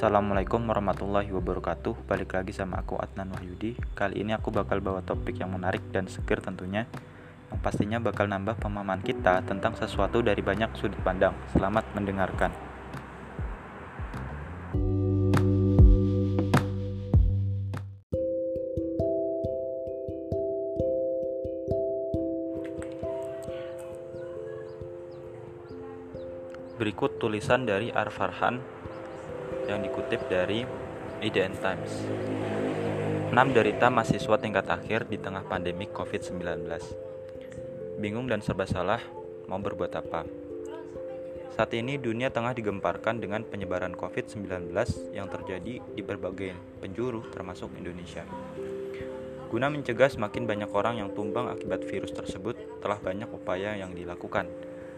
Assalamualaikum warahmatullahi wabarakatuh. Balik lagi sama aku Adnan Wahyudi. Kali ini aku bakal bawa topik yang menarik dan seger tentunya Yang pastinya bakal nambah pemahaman kita tentang sesuatu dari banyak sudut pandang. Selamat mendengarkan. Berikut tulisan dari Arfarhan yang dikutip dari IDN Times. 6 derita mahasiswa tingkat akhir di tengah pandemi COVID-19. Bingung dan serba salah, mau berbuat apa? Saat ini dunia tengah digemparkan dengan penyebaran COVID-19 yang terjadi di berbagai penjuru termasuk Indonesia. Guna mencegah semakin banyak orang yang tumbang akibat virus tersebut, telah banyak upaya yang dilakukan.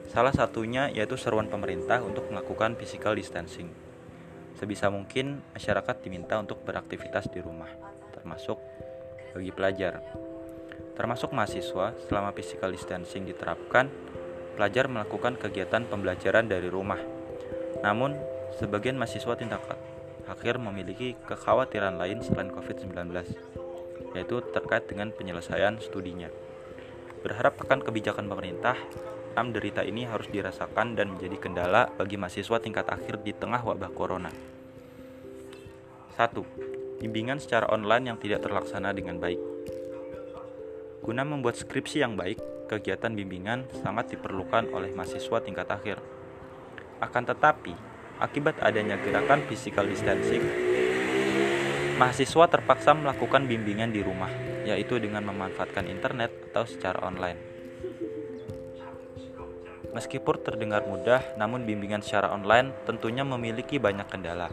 Salah satunya yaitu seruan pemerintah untuk melakukan physical distancing. Sebisa mungkin masyarakat diminta untuk beraktivitas di rumah, termasuk bagi pelajar. Termasuk mahasiswa, selama physical distancing diterapkan, pelajar melakukan kegiatan pembelajaran dari rumah. Namun, sebagian mahasiswa tindak akhir memiliki kekhawatiran lain selain COVID-19, yaitu terkait dengan penyelesaian studinya. Berharap akan kebijakan pemerintah, enam derita ini harus dirasakan dan menjadi kendala bagi mahasiswa tingkat akhir di tengah wabah corona. 1. Bimbingan secara online yang tidak terlaksana dengan baik. Guna membuat skripsi yang baik, kegiatan bimbingan sangat diperlukan oleh mahasiswa tingkat akhir. Akan tetapi, akibat adanya gerakan physical distancing, mahasiswa terpaksa melakukan bimbingan di rumah, yaitu dengan memanfaatkan internet atau secara online. Meskipun terdengar mudah, namun bimbingan secara online tentunya memiliki banyak kendala.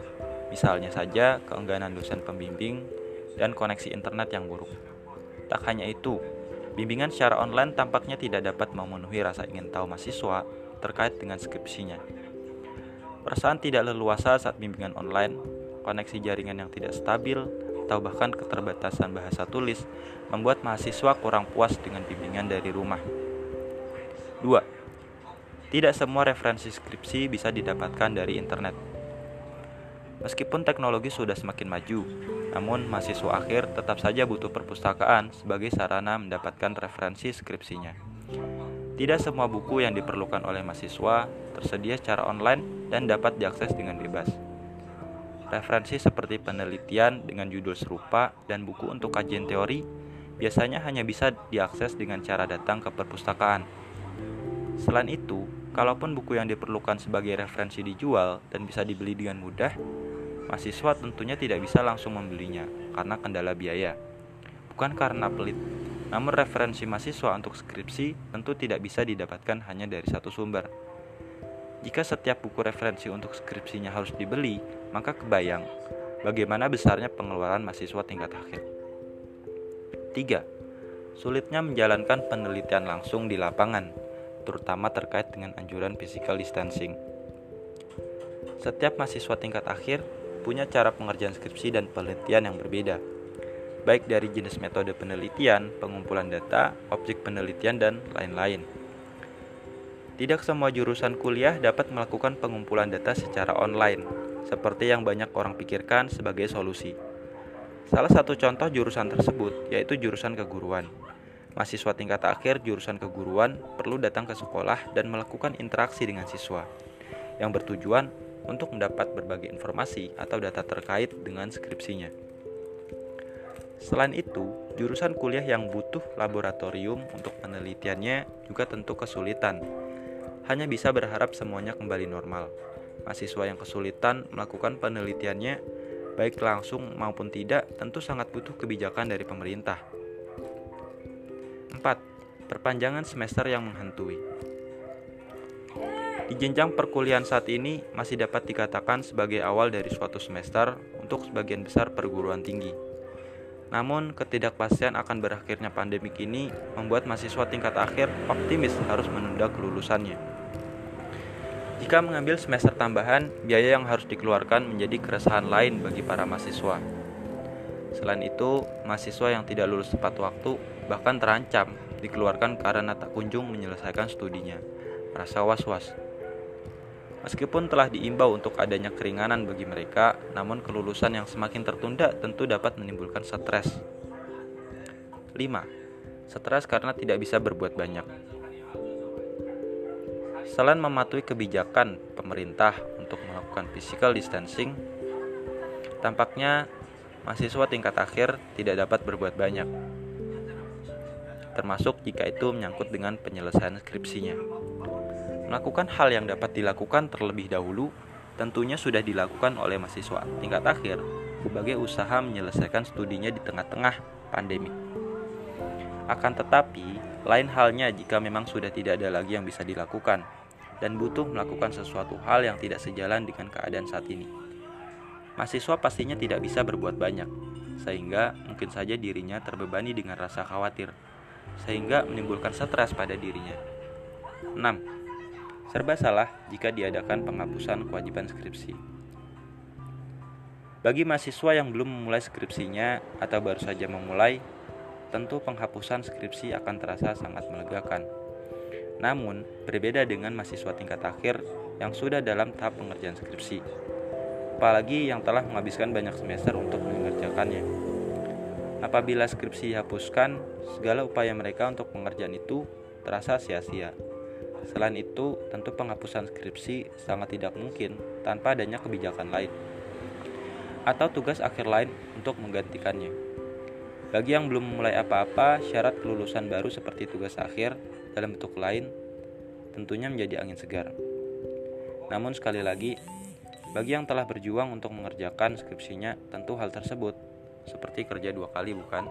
Misalnya saja keengganan dosen pembimbing dan koneksi internet yang buruk. Tak hanya itu, bimbingan secara online tampaknya tidak dapat memenuhi rasa ingin tahu mahasiswa terkait dengan skripsinya. Perasaan tidak leluasa saat bimbingan online, koneksi jaringan yang tidak stabil, atau bahkan keterbatasan bahasa tulis membuat mahasiswa kurang puas dengan bimbingan dari rumah. 2 tidak semua referensi skripsi bisa didapatkan dari internet. Meskipun teknologi sudah semakin maju, namun mahasiswa akhir tetap saja butuh perpustakaan sebagai sarana mendapatkan referensi skripsinya. Tidak semua buku yang diperlukan oleh mahasiswa tersedia secara online dan dapat diakses dengan bebas. Referensi seperti penelitian dengan judul serupa dan buku untuk kajian teori biasanya hanya bisa diakses dengan cara datang ke perpustakaan. Selain itu, Kalaupun buku yang diperlukan sebagai referensi dijual dan bisa dibeli dengan mudah, mahasiswa tentunya tidak bisa langsung membelinya karena kendala biaya. Bukan karena pelit, namun referensi mahasiswa untuk skripsi tentu tidak bisa didapatkan hanya dari satu sumber. Jika setiap buku referensi untuk skripsinya harus dibeli, maka kebayang bagaimana besarnya pengeluaran mahasiswa tingkat akhir. 3. Sulitnya menjalankan penelitian langsung di lapangan terutama terkait dengan anjuran physical distancing. Setiap mahasiswa tingkat akhir punya cara pengerjaan skripsi dan penelitian yang berbeda, baik dari jenis metode penelitian, pengumpulan data, objek penelitian, dan lain-lain. Tidak semua jurusan kuliah dapat melakukan pengumpulan data secara online, seperti yang banyak orang pikirkan sebagai solusi. Salah satu contoh jurusan tersebut yaitu jurusan keguruan. Mahasiswa tingkat akhir jurusan keguruan perlu datang ke sekolah dan melakukan interaksi dengan siswa yang bertujuan untuk mendapat berbagai informasi atau data terkait dengan skripsinya. Selain itu, jurusan kuliah yang butuh laboratorium untuk penelitiannya juga tentu kesulitan. Hanya bisa berharap semuanya kembali normal. Mahasiswa yang kesulitan melakukan penelitiannya, baik langsung maupun tidak, tentu sangat butuh kebijakan dari pemerintah 4. Perpanjangan semester yang menghantui. Di jenjang perkuliahan saat ini masih dapat dikatakan sebagai awal dari suatu semester untuk sebagian besar perguruan tinggi. Namun, ketidakpastian akan berakhirnya pandemik ini membuat mahasiswa tingkat akhir optimis harus menunda kelulusannya. Jika mengambil semester tambahan, biaya yang harus dikeluarkan menjadi keresahan lain bagi para mahasiswa. Selain itu, mahasiswa yang tidak lulus tepat waktu bahkan terancam dikeluarkan karena tak kunjung menyelesaikan studinya. Merasa was-was. Meskipun telah diimbau untuk adanya keringanan bagi mereka, namun kelulusan yang semakin tertunda tentu dapat menimbulkan stres. 5. Stres karena tidak bisa berbuat banyak. Selain mematuhi kebijakan pemerintah untuk melakukan physical distancing, tampaknya mahasiswa tingkat akhir tidak dapat berbuat banyak. Termasuk jika itu menyangkut dengan penyelesaian skripsinya. Melakukan hal yang dapat dilakukan terlebih dahulu tentunya sudah dilakukan oleh mahasiswa tingkat akhir sebagai usaha menyelesaikan studinya di tengah-tengah pandemi. Akan tetapi, lain halnya jika memang sudah tidak ada lagi yang bisa dilakukan dan butuh melakukan sesuatu hal yang tidak sejalan dengan keadaan saat ini. Mahasiswa pastinya tidak bisa berbuat banyak, sehingga mungkin saja dirinya terbebani dengan rasa khawatir, sehingga menimbulkan stres pada dirinya. 6 serba salah jika diadakan penghapusan kewajiban skripsi. Bagi mahasiswa yang belum memulai skripsinya atau baru saja memulai, tentu penghapusan skripsi akan terasa sangat melegakan. Namun, berbeda dengan mahasiswa tingkat akhir yang sudah dalam tahap pengerjaan skripsi, apalagi yang telah menghabiskan banyak semester untuk mengerjakannya. Apabila skripsi dihapuskan, segala upaya mereka untuk pengerjaan itu terasa sia-sia. Selain itu, tentu penghapusan skripsi sangat tidak mungkin tanpa adanya kebijakan lain atau tugas akhir lain untuk menggantikannya. Bagi yang belum memulai apa-apa, syarat kelulusan baru seperti tugas akhir dalam bentuk lain tentunya menjadi angin segar. Namun sekali lagi, bagi yang telah berjuang untuk mengerjakan skripsinya, tentu hal tersebut seperti kerja dua kali bukan?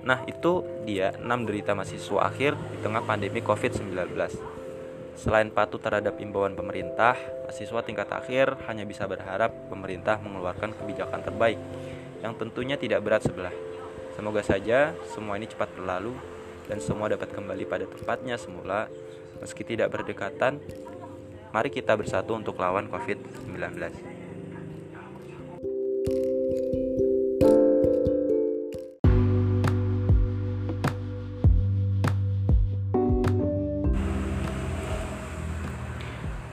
Nah, itu dia 6 derita mahasiswa akhir di tengah pandemi COVID-19. Selain patuh terhadap imbauan pemerintah, mahasiswa tingkat akhir hanya bisa berharap pemerintah mengeluarkan kebijakan terbaik yang tentunya tidak berat sebelah. Semoga saja semua ini cepat berlalu dan semua dapat kembali pada tempatnya semula meski tidak berdekatan. Mari kita bersatu untuk lawan COVID-19.